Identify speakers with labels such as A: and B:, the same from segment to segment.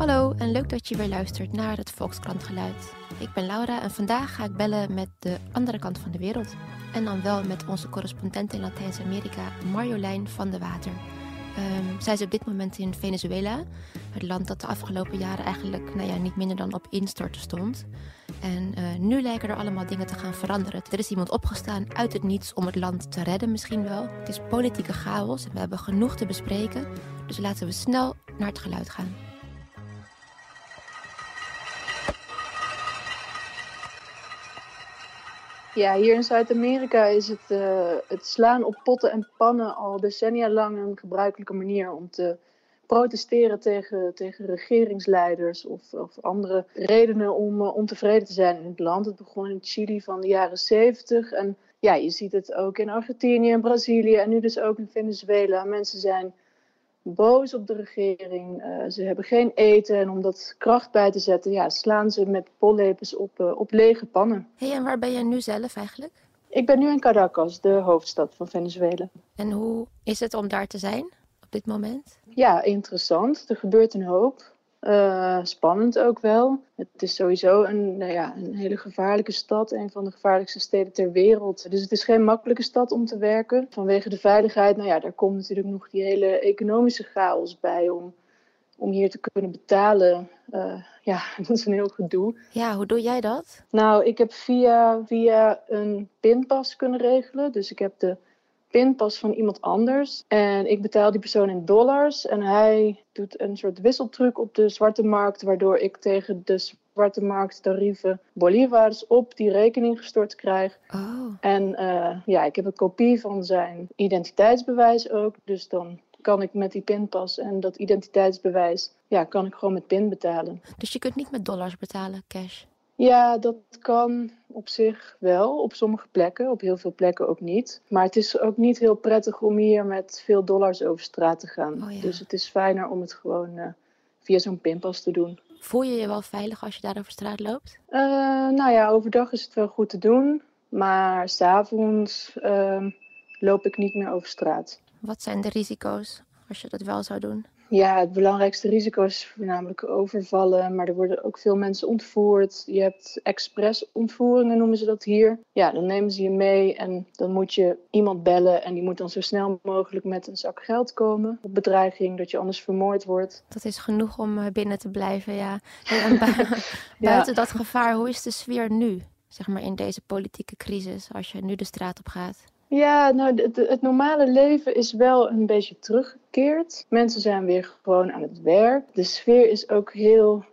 A: Hallo en leuk dat je weer luistert naar het Volkskrant Geluid. Ik ben Laura en vandaag ga ik bellen met de andere kant van de wereld. En dan wel met onze correspondent in Latijns-Amerika, Marjolein van de Water. Ehm, zij is op dit moment in Venezuela, het land dat de afgelopen jaren eigenlijk nou ja, niet minder dan op instorten stond. En uh, nu lijken er allemaal dingen te gaan veranderen. Er is iemand opgestaan uit het niets om het land te redden misschien wel. Het is politieke chaos en we hebben genoeg te bespreken. Dus laten we snel naar het geluid gaan.
B: Ja, hier in Zuid-Amerika is het, uh, het slaan op potten en pannen al decennia lang een gebruikelijke manier om te protesteren tegen, tegen regeringsleiders of, of andere redenen om uh, ontevreden te zijn in het land. Het begon in Chili van de jaren 70 en ja, je ziet het ook in Argentinië en Brazilië en nu dus ook in Venezuela. Mensen zijn boos op de regering. Uh, ze hebben geen eten en om dat kracht bij te zetten, ja, slaan ze met pollepels op, uh, op lege pannen.
A: hey, en waar ben jij nu zelf eigenlijk?
B: Ik ben nu in Caracas, de hoofdstad van Venezuela.
A: En hoe is het om daar te zijn op dit moment?
B: Ja, interessant. Er gebeurt een hoop. Uh, spannend ook wel. Het is sowieso een, nou ja, een hele gevaarlijke stad, een van de gevaarlijkste steden ter wereld. Dus het is geen makkelijke stad om te werken. Vanwege de veiligheid, nou ja, daar komt natuurlijk nog die hele economische chaos bij om, om hier te kunnen betalen. Uh, ja, dat is een heel gedoe.
A: Ja, hoe doe jij dat?
B: Nou, ik heb via, via een pinpas kunnen regelen. Dus ik heb de pinpas van iemand anders. En ik betaal die persoon in dollars. En hij doet een soort wisseltruc op de zwarte markt, waardoor ik tegen de zwarte markt tarieven bolivars op die rekening gestort krijg.
A: Oh.
B: En uh, ja, ik heb een kopie van zijn identiteitsbewijs ook. Dus dan kan ik met die pinpas en dat identiteitsbewijs, ja, kan ik gewoon met pin betalen.
A: Dus je kunt niet met dollars betalen, cash?
B: Ja, dat kan op zich wel, op sommige plekken, op heel veel plekken ook niet. Maar het is ook niet heel prettig om hier met veel dollars over straat te gaan.
A: Oh ja.
B: Dus het is fijner om het gewoon uh, via zo'n pinpas te doen.
A: Voel je je wel veilig als je daar over straat loopt?
B: Uh, nou ja, overdag is het wel goed te doen. Maar s'avonds uh, loop ik niet meer over straat.
A: Wat zijn de risico's als je dat wel zou doen?
B: Ja, het belangrijkste risico is voornamelijk overvallen, maar er worden ook veel mensen ontvoerd. Je hebt express-ontvoeringen, noemen ze dat hier. Ja, dan nemen ze je mee en dan moet je iemand bellen en die moet dan zo snel mogelijk met een zak geld komen. Op bedreiging dat je anders vermoord wordt.
A: Dat is genoeg om uh, binnen te blijven, ja. En bu buiten ja. dat gevaar, hoe is de sfeer nu? Zeg maar in deze politieke crisis, als je nu de straat op gaat?
B: Ja, nou, het, het, normale leven is wel een beetje teruggekeerd. Mensen zijn weer gewoon aan het werk. De sfeer is ook heel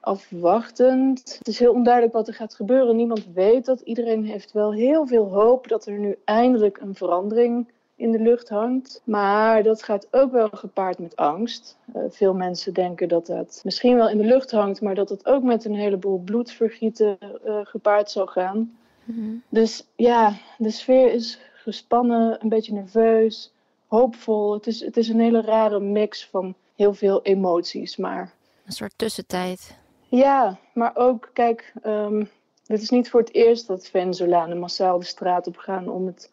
B: afwachtend. Het is heel onduidelijk wat er gaat gebeuren. Niemand weet dat. Iedereen heeft wel heel veel hoop dat er nu eindelijk een verandering in de lucht hangt. Maar dat gaat ook wel gepaard met angst. Uh, veel mensen denken dat dat misschien wel in de lucht hangt, maar dat het ook met een heleboel bloedvergieten uh, gepaard zal gaan.
A: Mm-hmm.
B: Dus ja, de sfeer is gespannen, een beetje nerveus, hoopvol. Het is, het is een hele rare mix van heel veel emoties, maar...
A: Een soort tussentijd.
B: Ja, maar ook, kijk, um, dit is niet voor het eerst dat Venezolanen massaal de straat op gaan om het,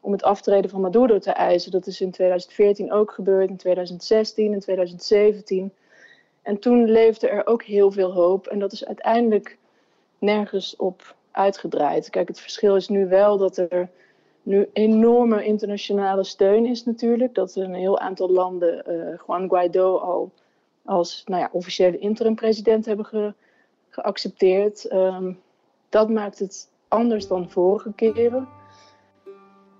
B: om het aftreden van Maduro te eisen. Dat is in 2014 ook gebeurd, in 2016, in 2017. En toen leefde er ook heel veel hoop en dat is uiteindelijk nergens op uitgedraaid. Kijk, het verschil is nu wel dat er nu enorme internationale steun is natuurlijk. Dat een heel aantal landen uh, Juan Guaido al als nou ja, officiële interim-president hebben ge geaccepteerd. Um, dat maakt het anders dan vorige keren.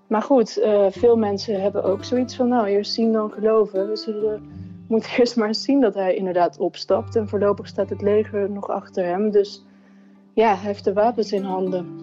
B: Maar goed, uh, veel mensen hebben ook zoiets van, nou, eerst zien dan geloven. We zullen, moeten eerst maar zien dat hij inderdaad opstapt. En voorlopig staat het leger nog achter hem. Dus ja, hij heeft de wapens in handen.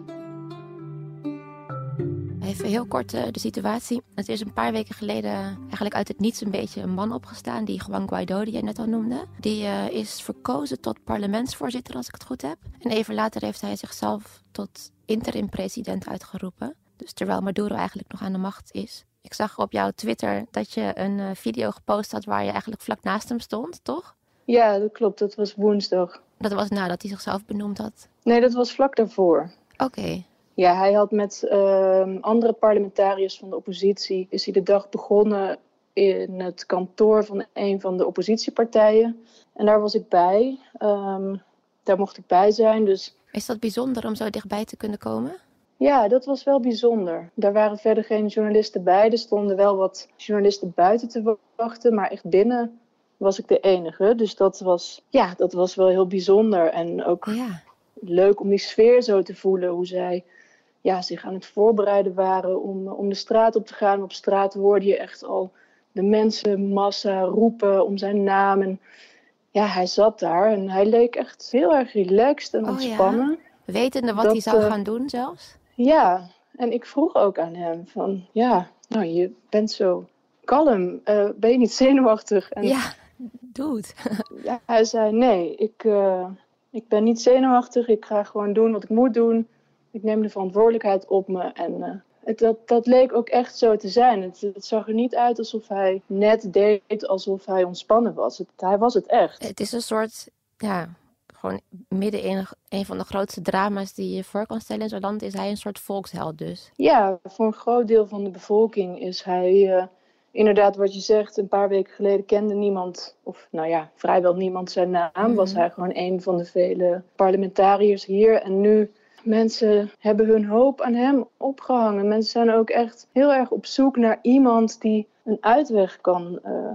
A: Even heel kort uh, de situatie. Het is een paar weken geleden eigenlijk uit het niets een beetje een man opgestaan. Die Juan Guaido, die jij net al noemde. Die uh, is verkozen tot parlementsvoorzitter, als ik het goed heb. En even later heeft hij zichzelf tot interim-president uitgeroepen. Dus terwijl Maduro eigenlijk nog aan de macht is. Ik zag op jouw Twitter dat je een uh, video gepost had waar je eigenlijk vlak naast hem stond, toch?
B: Ja, dat klopt. Dat was woensdag.
A: Dat was nadat hij zichzelf benoemd had?
B: Nee, dat was vlak daarvoor.
A: Oké. Okay.
B: Ja, hij had met uh, andere parlementariërs van de oppositie... is hij de dag begonnen in het kantoor van een van de oppositiepartijen. En daar was ik bij. Ehm, daar mocht ik bij zijn. Dus...
A: Is dat bijzonder om zo dichtbij te kunnen komen?
B: Ja, dat was wel bijzonder. Daar waren verder geen journalisten bij. Er stonden wel wat journalisten buiten te wachten, maar echt binnen was ik de enige. Dus dat was, ja, dat was wel heel bijzonder. En ook ja. leuk om die sfeer zo te voelen. Hoe zij ja, zich aan het voorbereiden waren om, om de straat op te gaan. Op straat hoorde je echt al de mensenmassa roepen om zijn naam. En ja, hij zat daar en hij leek echt heel erg relaxed en ontspannen.
A: Oh, ja. Wetende wat hij zou eh, gaan doen zelfs?
B: Ja, en ik vroeg ook aan hem van, ja, nou je bent zo kalm, uh, ben je niet zenuwachtig? En,
A: ja, doe het.
B: ja, hij zei, nee, ik, uh, ik ben niet zenuwachtig, ik ga gewoon doen wat ik moet doen. Ik neem de verantwoordelijkheid op me en het, dat, dat leek ook echt zo te zijn. Het, het, zag er niet uit alsof hij net deed alsof hij ontspannen was. Het, hij was het echt.
A: Het is een soort, ja, gewoon midden in een van de grootste drama's die je voor kan stellen in zo'n land, is hij een soort volksheld dus.
B: Ja, voor een groot deel van de bevolking is hij uh, inderdaad wat je zegt. Een paar weken geleden kende niemand, of nou ja, vrijwel niemand zijn naam. Mhm. Was hij gewoon een van de vele parlementariërs hier. En nu Mensen hebben hun hoop aan hem opgehangen. Mensen zijn ook echt heel erg op zoek naar iemand die een uitweg kan uh,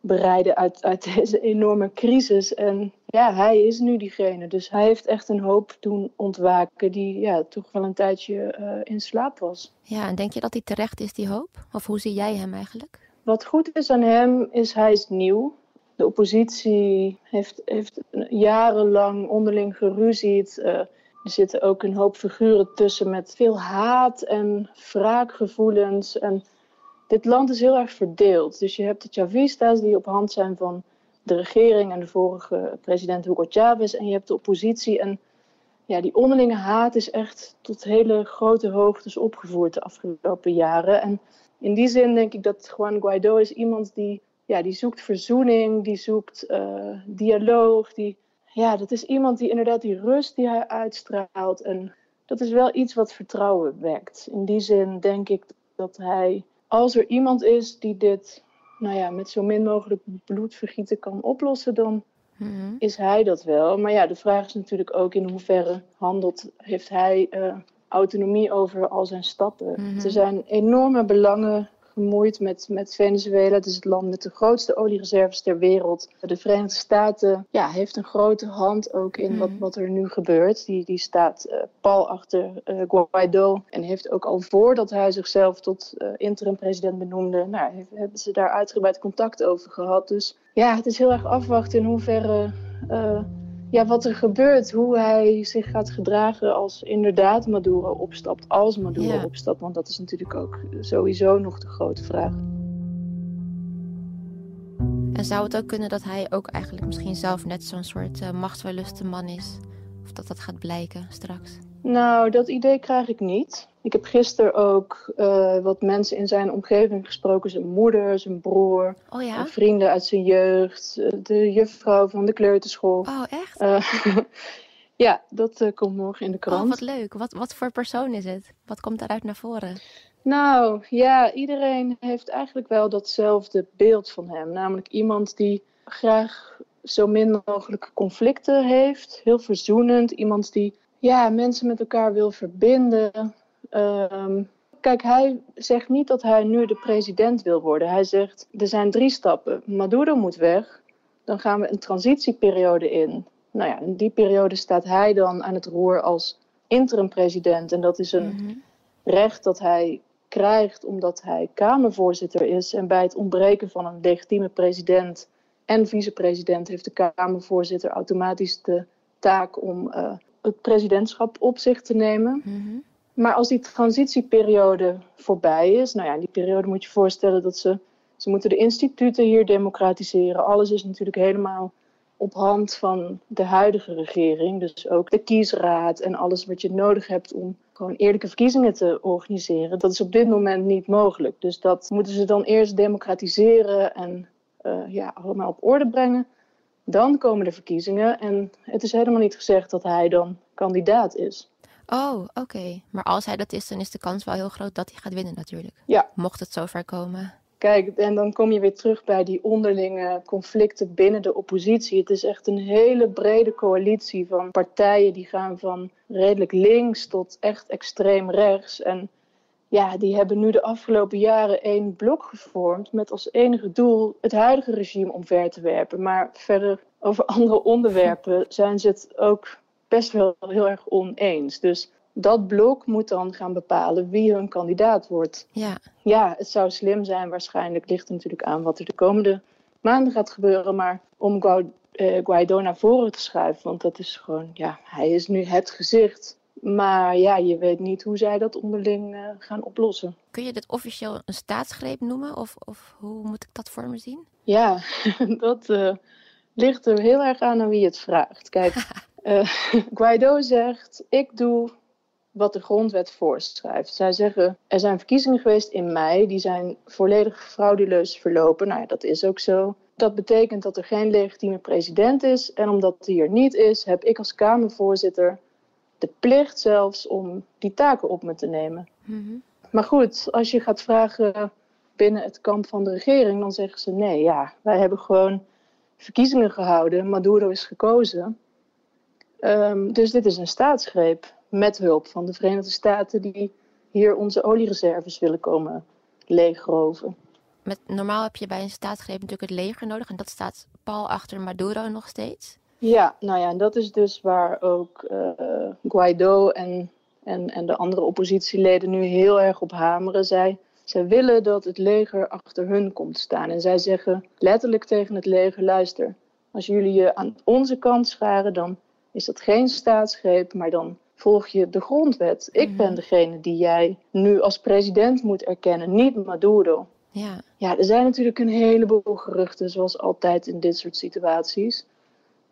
B: bereiden uit, uit deze enorme crisis. En ja, hij is nu diegene. Dus hij heeft echt een hoop doen ontwaken die ja, toch wel een tijdje uh, in slaap was.
A: Ja, en denk je dat hij terecht is, die hoop? Of hoe zie jij hem eigenlijk?
B: Wat goed is aan hem, is hij is nieuw. De oppositie heeft, heeft jarenlang onderling geruzied. Uh, er zitten ook een hoop figuren tussen met veel haat en wraakgevoelens. En dit land is heel erg verdeeld. Dus je hebt de Chavistas die op hand zijn van de regering en de vorige president Hugo Chavez. En je hebt de oppositie. En ja, die onderlinge haat is echt tot hele grote hoogtes opgevoerd de afgelopen jaren. En in die zin denk ik dat Juan Guaido is iemand die, ja, die zoekt verzoening, die zoekt uh, dialoog, die ja, dat is iemand die inderdaad die rust die hij uitstraalt. En dat is wel iets wat vertrouwen wekt. In die zin denk ik dat hij, als er iemand is die dit nou ja, met zo min mogelijk bloedvergieten kan oplossen, dan mhm. is hij dat wel. Maar ja, de vraag is natuurlijk ook in hoeverre handelt, heeft hij uh, autonomie over al zijn stappen. Mhm. Er zijn enorme belangen gemoeid met, met Venezuela. Het is het land met de grootste oliereserves ter wereld. De Verenigde Staten ja, heeft een grote hand ook in wat, mhm. wat er nu gebeurt. Die, die staat uh, pal achter uh, Guaido en heeft ook al voordat hij zichzelf tot uh, interim-president benoemde, nou, hebben ze daar uitgebreid contact over gehad. Dus ja, het is heel erg afwachten in hoeverre ja, wat er gebeurt, hoe hij zich gaat gedragen als inderdaad Maduro opstapt, als Maduro opstapt. Want dat is natuurlijk ook sowieso nog de grote vraag.
A: En zou het ook kunnen dat hij ook eigenlijk misschien zelf net zo'n soort uh, machtswelluste man is? Of dat dat gaat blijken straks?
B: Nou, dat idee krijg ik niet. Ik heb gisteren ook uh, wat mensen in zijn omgeving gesproken. Zijn moeder, zijn broer,
A: oh ja?
B: vrienden uit zijn jeugd, eh, de juffrouw van de kleuterschool.
A: Oh, echt? Uh,
B: ja, dat uh, komt morgen in de krant.
A: Oh, wat leuk. Wat, wat voor persoon is het? Wat komt daaruit naar voren?
B: Nou, ja, iedereen heeft eigenlijk wel datzelfde beeld van hem. Namelijk iemand die graag zo min mogelijk conflicten heeft. Heel verzoenend. Iemand die ja, mensen met elkaar wil verbinden. Ehm, kijk, hij zegt niet dat hij nu de president wil worden. Hij zegt, er zijn drie stappen. Maduro moet weg. Dan gaan we een transitieperiode in. Nou ja, in die periode staat hij dan aan het roer als interim-president. En dat is een mhm. recht dat hij krijgt omdat hij Kamervoorzitter is. En bij het ontbreken van een legitieme president en vicepresident heeft de Kamervoorzitter automatisch de taak om uh, het presidentschap op zich te nemen. Mhm. Maar als die transitieperiode voorbij is, nou ja, in die periode moet je voorstellen dat ze, ze moeten de instituten hier democratiseren. Alles is natuurlijk helemaal op hand van de huidige regering. Dus ook de kiesraad en alles wat je nodig hebt om gewoon eerlijke verkiezingen te organiseren. Dat is op dit moment niet mogelijk. Dus dat moeten ze dan eerst democratiseren en uh, ja, allemaal op orde brengen. Dan komen de verkiezingen en het is helemaal niet gezegd dat hij dan kandidaat is.
A: Oh, oké. Maar als hij dat is, dan is de kans wel heel groot dat hij gaat winnen natuurlijk.
B: Ja.
A: Mocht het zover komen.
B: Kijk, en dan kom je weer terug bij die onderlinge conflicten binnen de oppositie. Het is echt een hele brede coalitie van partijen die gaan van redelijk links tot echt extreem rechts. En ja, die hebben nu de afgelopen jaren één blok gevormd met als enige doel het huidige regime omver te werpen. Maar verder over andere onderwerpen zijn ze het ook best wel heel erg oneens. Dus dat blok moet dan gaan bepalen wie hun kandidaat wordt.
A: Ja.
B: Ja, het zou slim zijn, waarschijnlijk ligt er natuurlijk aan wat er de komende maanden gaat gebeuren. Maar om eh, Guaido naar voren te schuiven, want dat is gewoon, ja, hij is nu het gezicht. Maar ja, je weet niet hoe zij dat onderling uh, gaan oplossen.
A: Kun je dit officieel een staatsgreep noemen? Of, of hoe moet ik dat voor me zien?
B: Ja, dat uh, ligt er heel erg aan aan wie het vraagt. Kijk, uh, Guaido zegt: Ik doe wat de grondwet voorschrijft. Zij zeggen, er zijn verkiezingen geweest in mei, die zijn volledig frauduleus verlopen. Nou ja, dat is ook zo. Dat betekent dat er geen legitieme president is. En omdat die er niet is, heb ik als Kamervoorzitter de plicht zelfs om die taken op me te nemen. Mm Maar goed, als je gaat vragen binnen het kamp van de regering, dan zeggen ze nee, ja, wij hebben gewoon verkiezingen gehouden, Maduro is gekozen. Um, dus dit is een staatsgreep met hulp van de Verenigde Staten die hier onze oliereserves willen komen leegroven.
A: Met, normaal heb je bij een staatsgreep natuurlijk het leger nodig en dat staat pal achter Maduro nog steeds.
B: Ja, nou ja, en dat is dus waar ook uh, Guaido en, en, en de andere oppositieleden nu heel erg op hameren. Zij, zij willen dat het leger achter hun komt staan. En zij zeggen letterlijk tegen het leger: luister, als jullie je aan onze kant scharen, dan is dat geen staatsgreep, maar dan volg je de grondwet. Ik ben mhm. degene die jij nu als president moet erkennen, niet Maduro.
A: Ja.
B: ja, er zijn natuurlijk een heleboel geruchten, zoals altijd in dit soort situaties.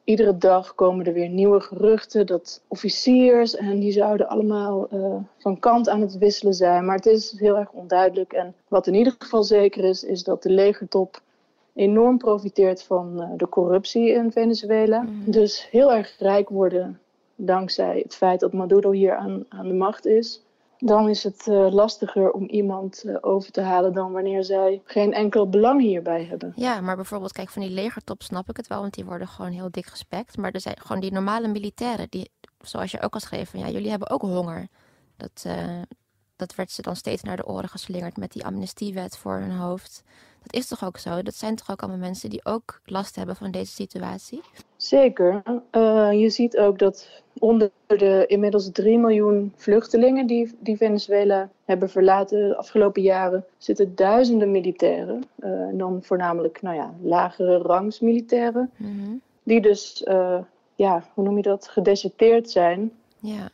B: Iedere dag komen er weer nieuwe geruchten dat officiers en die zouden allemaal uh, van kant aan het wisselen zijn. Maar het is heel erg onduidelijk. En wat in ieder geval zeker is, is dat de legertop enorm profiteert van uh, de corruptie in Venezuela. Mhm. Dus heel erg rijk worden dankzij het feit dat Maduro hier aan, aan de macht is, dan is het uh, lastiger om iemand uh, over te halen dan wanneer zij geen enkel belang hierbij hebben.
A: Ja, maar bijvoorbeeld, kijk, van die legertop snap ik het wel, want die worden gewoon heel dik gespekt. Maar er zijn gewoon die normale militairen, die, zoals je ook al schreef, van ja, jullie hebben ook honger. Dat, uh, dat werd ze dan steeds naar de oren geslingerd met die amnestiewet voor hun hoofd. Dat is toch ook zo? Dat zijn toch ook allemaal mensen die ook last hebben van deze situatie?
B: Zeker. Uh, je ziet ook dat onder de inmiddels 3 miljoen vluchtelingen die, die Venezuela hebben verlaten de afgelopen jaren, zitten duizenden militairen. Uh, en dan voornamelijk nou ja, lagere rangsmilitairen. Mm Die dus, uh, ja, hoe noem je dat, gedeserteerd zijn.
A: Ja.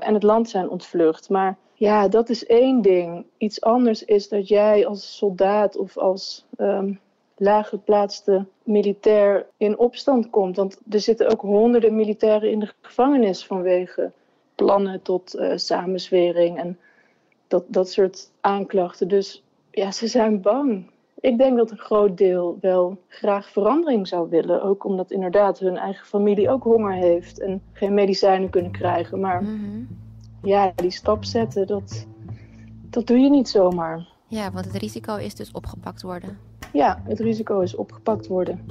B: en het land zijn ontvlucht. Maar ja, dat is één ding. Iets anders is dat jij als soldaat of als um, laaggeplaatste militair in opstand komt. Want er zitten ook honderden militairen in de gevangenis vanwege plannen tot uh, samenzwering en dat, dat soort aanklachten. Dus ja, ze zijn bang. Ik denk dat een groot deel wel graag verandering zou willen. Ook omdat inderdaad hun eigen familie ook honger heeft en geen medicijnen kunnen krijgen. Maar mhm ja, die stap zetten, dat, dat doe je niet zomaar.
A: Ja, want het risico is dus opgepakt worden.
B: Ja, het risico is opgepakt worden.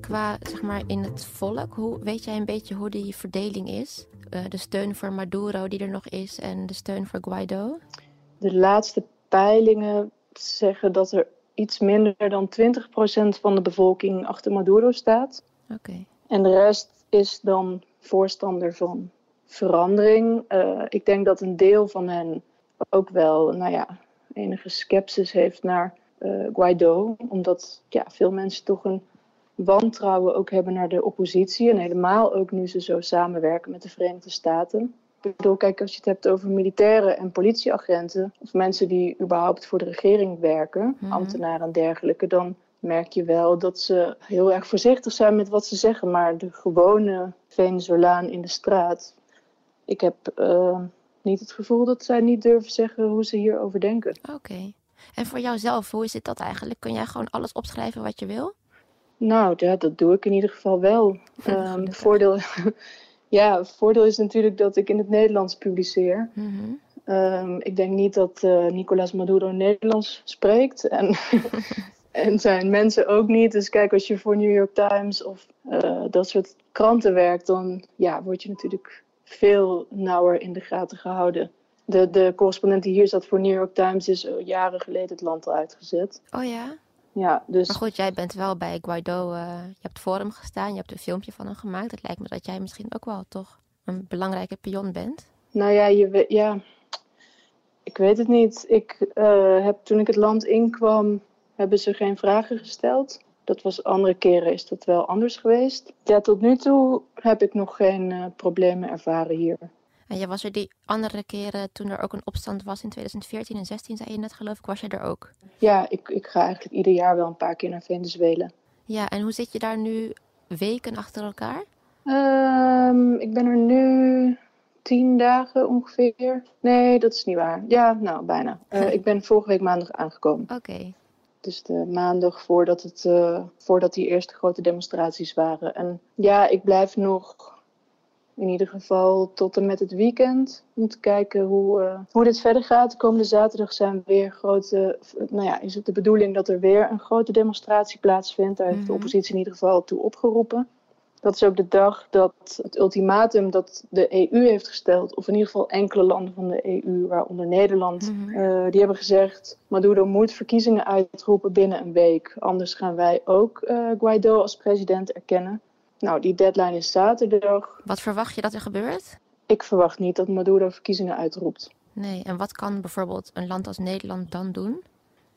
A: Qua, zeg maar, in het volk, hoe, weet jij een beetje hoe die verdeling is? Uh, de steun voor Maduro die er nog is en de steun voor Guaido?
B: De laatste peilingen zeggen dat er iets minder dan 20% van de bevolking achter Maduro staat.
A: Oké.
B: En de rest is dan voorstander van verandering. Uh, ik denk dat een deel van hen ook wel, nou ja, enige sceptisch heeft naar uh, Guaido. Omdat ja, veel mensen toch een wantrouwen ook hebben naar de oppositie. En helemaal ook nu ze zo samenwerken met de Verenigde Staten. Ik bedoel, kijk, als je het hebt over militairen en politieagenten, of mensen die überhaupt voor de regering werken, mhm. ambtenaren en dergelijke, dan merk je wel dat ze heel erg voorzichtig zijn met wat ze zeggen. Maar de gewone Venezolaan in de straat, ik heb uh, niet het gevoel dat zij niet durven zeggen hoe ze hierover denken.
A: Oké. En voor jouzelf, hoe is het dat eigenlijk? Kun jij gewoon alles opschrijven wat je wil?
B: Nou, ja, dat doe ik in ieder geval wel. Um, voordeel, ja, voordeel is natuurlijk dat ik in het Nederlands publiceer. Mm Ehm, ik denk niet dat uh, Nicolás Maduro Nederlands spreekt. En, en zijn mensen ook niet. Dus kijk, als je voor New York Times of uh, dat soort kranten werkt, dan ja, word je natuurlijk veel nauwer in de gaten gehouden. De, de correspondent die hier zat voor New York Times is jaren geleden het land eruit gezet.
A: Oh ja?
B: Ja, dus...
A: Maar goed, jij bent wel bij Guaido, uh, je hebt voor hem gestaan, je hebt een filmpje van hem gemaakt. Het lijkt me dat jij misschien ook wel toch een belangrijke pion bent.
B: Nou ja, je, ja ik weet het niet. Ik uh, heb toen ik het land inkwam, hebben ze geen vragen gesteld. Dat was andere keren is dat wel anders geweest. Ja, tot nu toe heb ik nog geen uh, problemen ervaren hier.
A: En je was er die andere keren toen er ook een opstand was in 2014 en 16, zei je net geloof ik, was je er ook?
B: Ja, ik, ik ga eigenlijk ieder jaar wel een paar keer naar Venezuela.
A: Ja, en hoe zit je daar nu weken achter elkaar?
B: Um, ik ben er nu tien dagen ongeveer. Nee, dat is niet waar. Ja, nou, bijna. Uh, ik ben vorige week maandag aangekomen.
A: Oké. Okay.
B: Dus de maandag voordat, het, uh, voordat die eerste grote demonstraties waren. En ja, ik blijf nog in ieder geval tot en met het weekend. Om te kijken hoe, uh, hoe dit verder gaat. De komende zaterdag zijn weer grote. Nou ja, is het de bedoeling dat er weer een grote demonstratie plaatsvindt. Daar heeft de
A: Mhm.
B: oppositie in ieder geval toe opgeroepen. Dat is ook de dag dat het ultimatum dat de EU heeft gesteld, of in ieder geval enkele landen van de EU, waaronder Nederland,
A: Mhm.
B: eh, die hebben gezegd: Maduro moet verkiezingen uitroepen binnen een week. Anders gaan wij ook eh, Guaido als president erkennen. Nou, die deadline is zaterdag.
A: Wat verwacht je dat er gebeurt?
B: Ik verwacht niet dat Maduro verkiezingen uitroept.
A: Nee, en wat kan bijvoorbeeld een land als Nederland dan doen?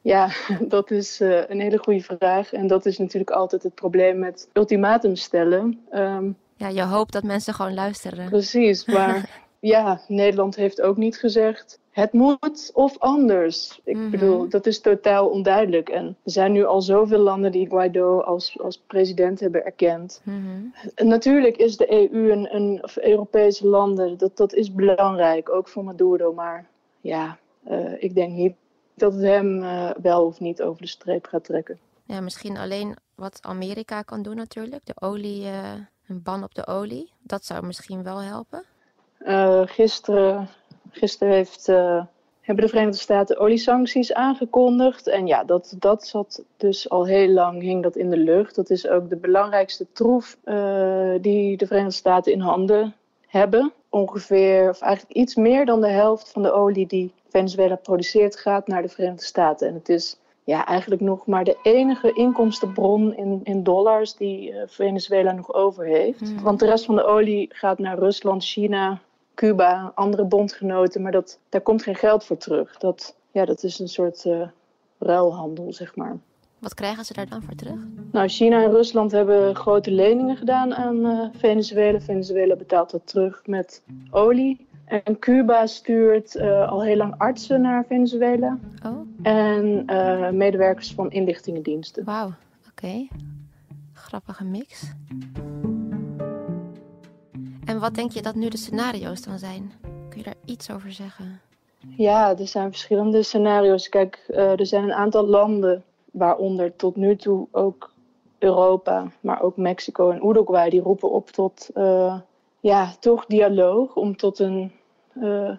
B: Ja, dat is uh, een hele goede vraag. En dat is natuurlijk altijd het probleem met ultimatum stellen. Um,
A: ja, je hoopt dat mensen gewoon luisteren.
B: Precies, maar ja, Nederland heeft ook niet gezegd... het moet of anders. Ik
A: Mhm.
B: bedoel, dat is totaal onduidelijk. En er zijn nu al zoveel landen die Guaido als, als president hebben erkend.
A: Mhm.
B: Natuurlijk is de EU een, een of Europese landen, dat, dat is belangrijk, ook voor Maduro. Maar ja, uh, ik denk niet dat het hem uh, wel of niet over de streep gaat trekken.
A: Ja, misschien alleen wat Amerika kan doen natuurlijk. De olie, uh, een ban op de olie. Dat zou misschien wel helpen.
B: Uh, gisteren, gisteren heeft, hebben de Verenigde Staten oliesancties aangekondigd. En ja, dat, dat zat dus al heel lang, hing dat in de lucht. Dat is ook de belangrijkste troef die de Verenigde Staten in handen hebben. Ongeveer, of eigenlijk iets meer dan de helft van de olie die Venezuela produceert, gaat naar de Verenigde Staten. En het is ja, eigenlijk nog maar de enige inkomstenbron in, in dollars die uh, Venezuela nog over heeft.
A: Hmm.
B: Want de rest van de olie gaat naar Rusland, China, Cuba, andere bondgenoten. Maar dat, daar komt geen geld voor terug. Dat, ja, dat is een soort uh, ruilhandel, zeg maar.
A: Wat krijgen ze daar dan voor terug?
B: Nou, China en Rusland hebben grote leningen gedaan aan uh, Venezuela. Venezuela betaalt dat terug met olie. En Cuba stuurt uh, al heel lang artsen naar Venezuela.
A: Oh.
B: En uh, medewerkers van inlichtingendiensten.
A: Wauw, oké. Okay. Grappige mix. En wat denk je dat nu de scenario's dan zijn? Kun je daar iets over zeggen?
B: Ja, er zijn verschillende scenario's. Kijk, er zijn een aantal landen, waaronder tot nu toe ook Europa, maar ook Mexico en Uruguay, die roepen op tot uh, ja, toch dialoog om tot een uh,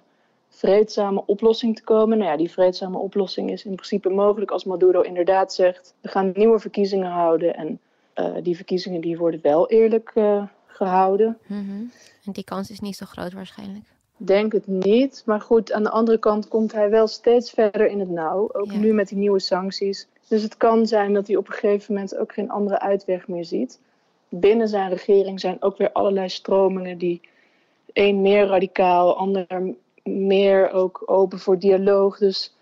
B: vreedzame oplossing te komen. Nou ja, die vreedzame oplossing is in principe mogelijk als Maduro inderdaad zegt: we gaan nieuwe verkiezingen houden en uh, die verkiezingen die worden wel eerlijk gehouden.
A: Mm -hmm. En die kans is niet zo groot waarschijnlijk.
B: Denk het niet, maar goed, aan de andere kant komt hij wel steeds verder in het nauw, ook
A: Ja.
B: nu met die nieuwe sancties. Dus het kan zijn dat hij op een gegeven moment ook geen andere uitweg meer ziet. Binnen zijn regering zijn ook weer allerlei stromingen die een meer radicaal, ander meer ook open voor dialoog. Dus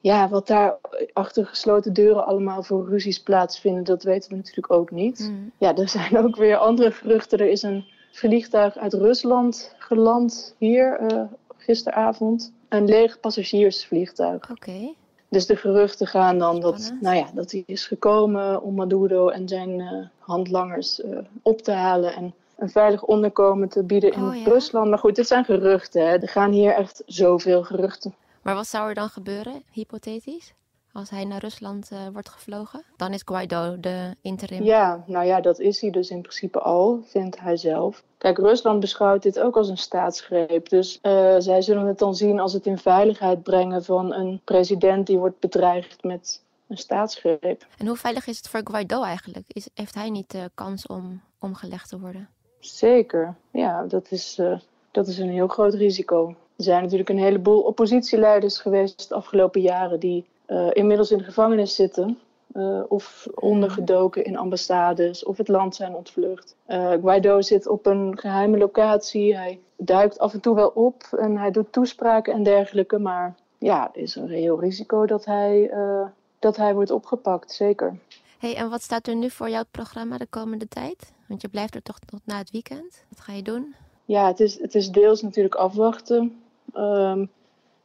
B: ja, wat daar achter gesloten deuren allemaal voor ruzies plaatsvinden, dat weten we natuurlijk ook niet.
A: Mm.
B: Ja, er zijn ook weer andere geruchten. Er is een vliegtuig uit Rusland geland hier uh, gisteravond. Een leeg passagiersvliegtuig.
A: Oké. Okay.
B: Dus de geruchten gaan dan dat, nou ja, dat hij is gekomen om Maduro en zijn uh, handlangers uh, op te halen en een veilig onderkomen te bieden in
A: Oh, ja?
B: Rusland. Maar goed, dit zijn geruchten. Hè. Er gaan hier echt zoveel geruchten.
A: Maar wat zou er dan gebeuren, hypothetisch? Als hij naar Rusland uh, wordt gevlogen? Dan is Guaido de interim.
B: Ja, nou ja, dat is hij dus in principe al, vindt hij zelf. Kijk, Rusland beschouwt dit ook als een staatsgreep. Dus uh, zij zullen het dan zien als het in veiligheid brengen van een president die wordt bedreigd met een staatsgreep.
A: En hoe veilig is het voor Guaido eigenlijk? Is, heeft hij niet de kans om omgelegd te worden?
B: Zeker, ja, dat is, uh, dat is een heel groot risico. Er zijn natuurlijk een heleboel oppositieleiders geweest de afgelopen jaren die uh, inmiddels in de gevangenis zitten. Uh, of ondergedoken in ambassades of het land zijn ontvlucht. Uh, Guaido zit op een geheime locatie. Hij duikt af en toe wel op en hij doet toespraken en dergelijke. Maar ja, er is een reëel risico dat hij, uh, dat hij wordt opgepakt, zeker.
A: Hey, en wat staat er nu voor jouw programma de komende tijd? Want je blijft er toch tot na het weekend. Wat ga je doen?
B: Ja, het is, het is deels natuurlijk afwachten. Um,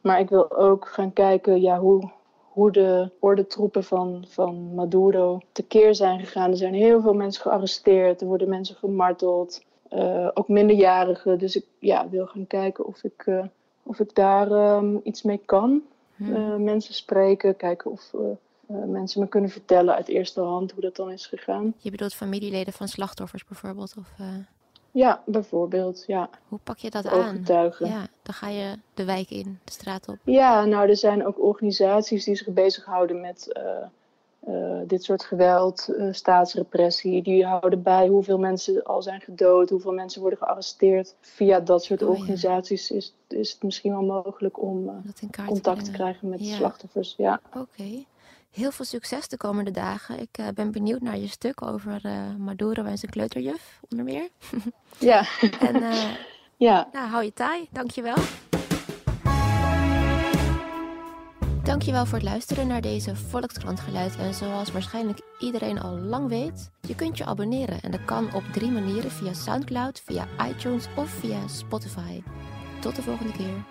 B: maar ik wil ook gaan kijken ja, hoe, hoe de ordentroepen van, van Maduro tekeer zijn gegaan. Er zijn heel veel mensen gearresteerd, er worden mensen gemarteld, uh, ook minderjarigen. Dus ik ja, wil gaan kijken of ik, uh, of ik daar um, iets mee kan. Hmm. Uh, mensen spreken, kijken of mensen me kunnen vertellen uit eerste hand hoe dat dan is gegaan.
A: Je bedoelt familieleden van slachtoffers bijvoorbeeld? Of,
B: ja, bijvoorbeeld, ja.
A: Hoe pak je dat aan? Ja, dan ga je de wijk in, de straat op.
B: Ja, nou, er zijn ook organisaties die zich bezighouden met uh, uh, dit soort geweld, uh, staatsrepressie. Die houden bij hoeveel mensen al zijn gedood, hoeveel mensen worden gearresteerd. Via dat soort oh, organisaties ja. is, is het misschien wel mogelijk om contact te krijgen met ja. slachtoffers. Ja.
A: Oké. Okay. Heel veel succes de komende dagen. Ik uh, ben benieuwd naar je stuk over uh, Maduro en zijn kleuterjuf, onder meer.
B: Ja.
A: en uh, ja. Nou, hou je taai. Dankjewel. Dankjewel voor het luisteren naar deze Volkskrant Geluid. En zoals waarschijnlijk iedereen al lang weet, je kunt je abonneren. En dat kan op drie manieren: via Soundcloud, via iTunes of via Spotify. Tot de volgende keer.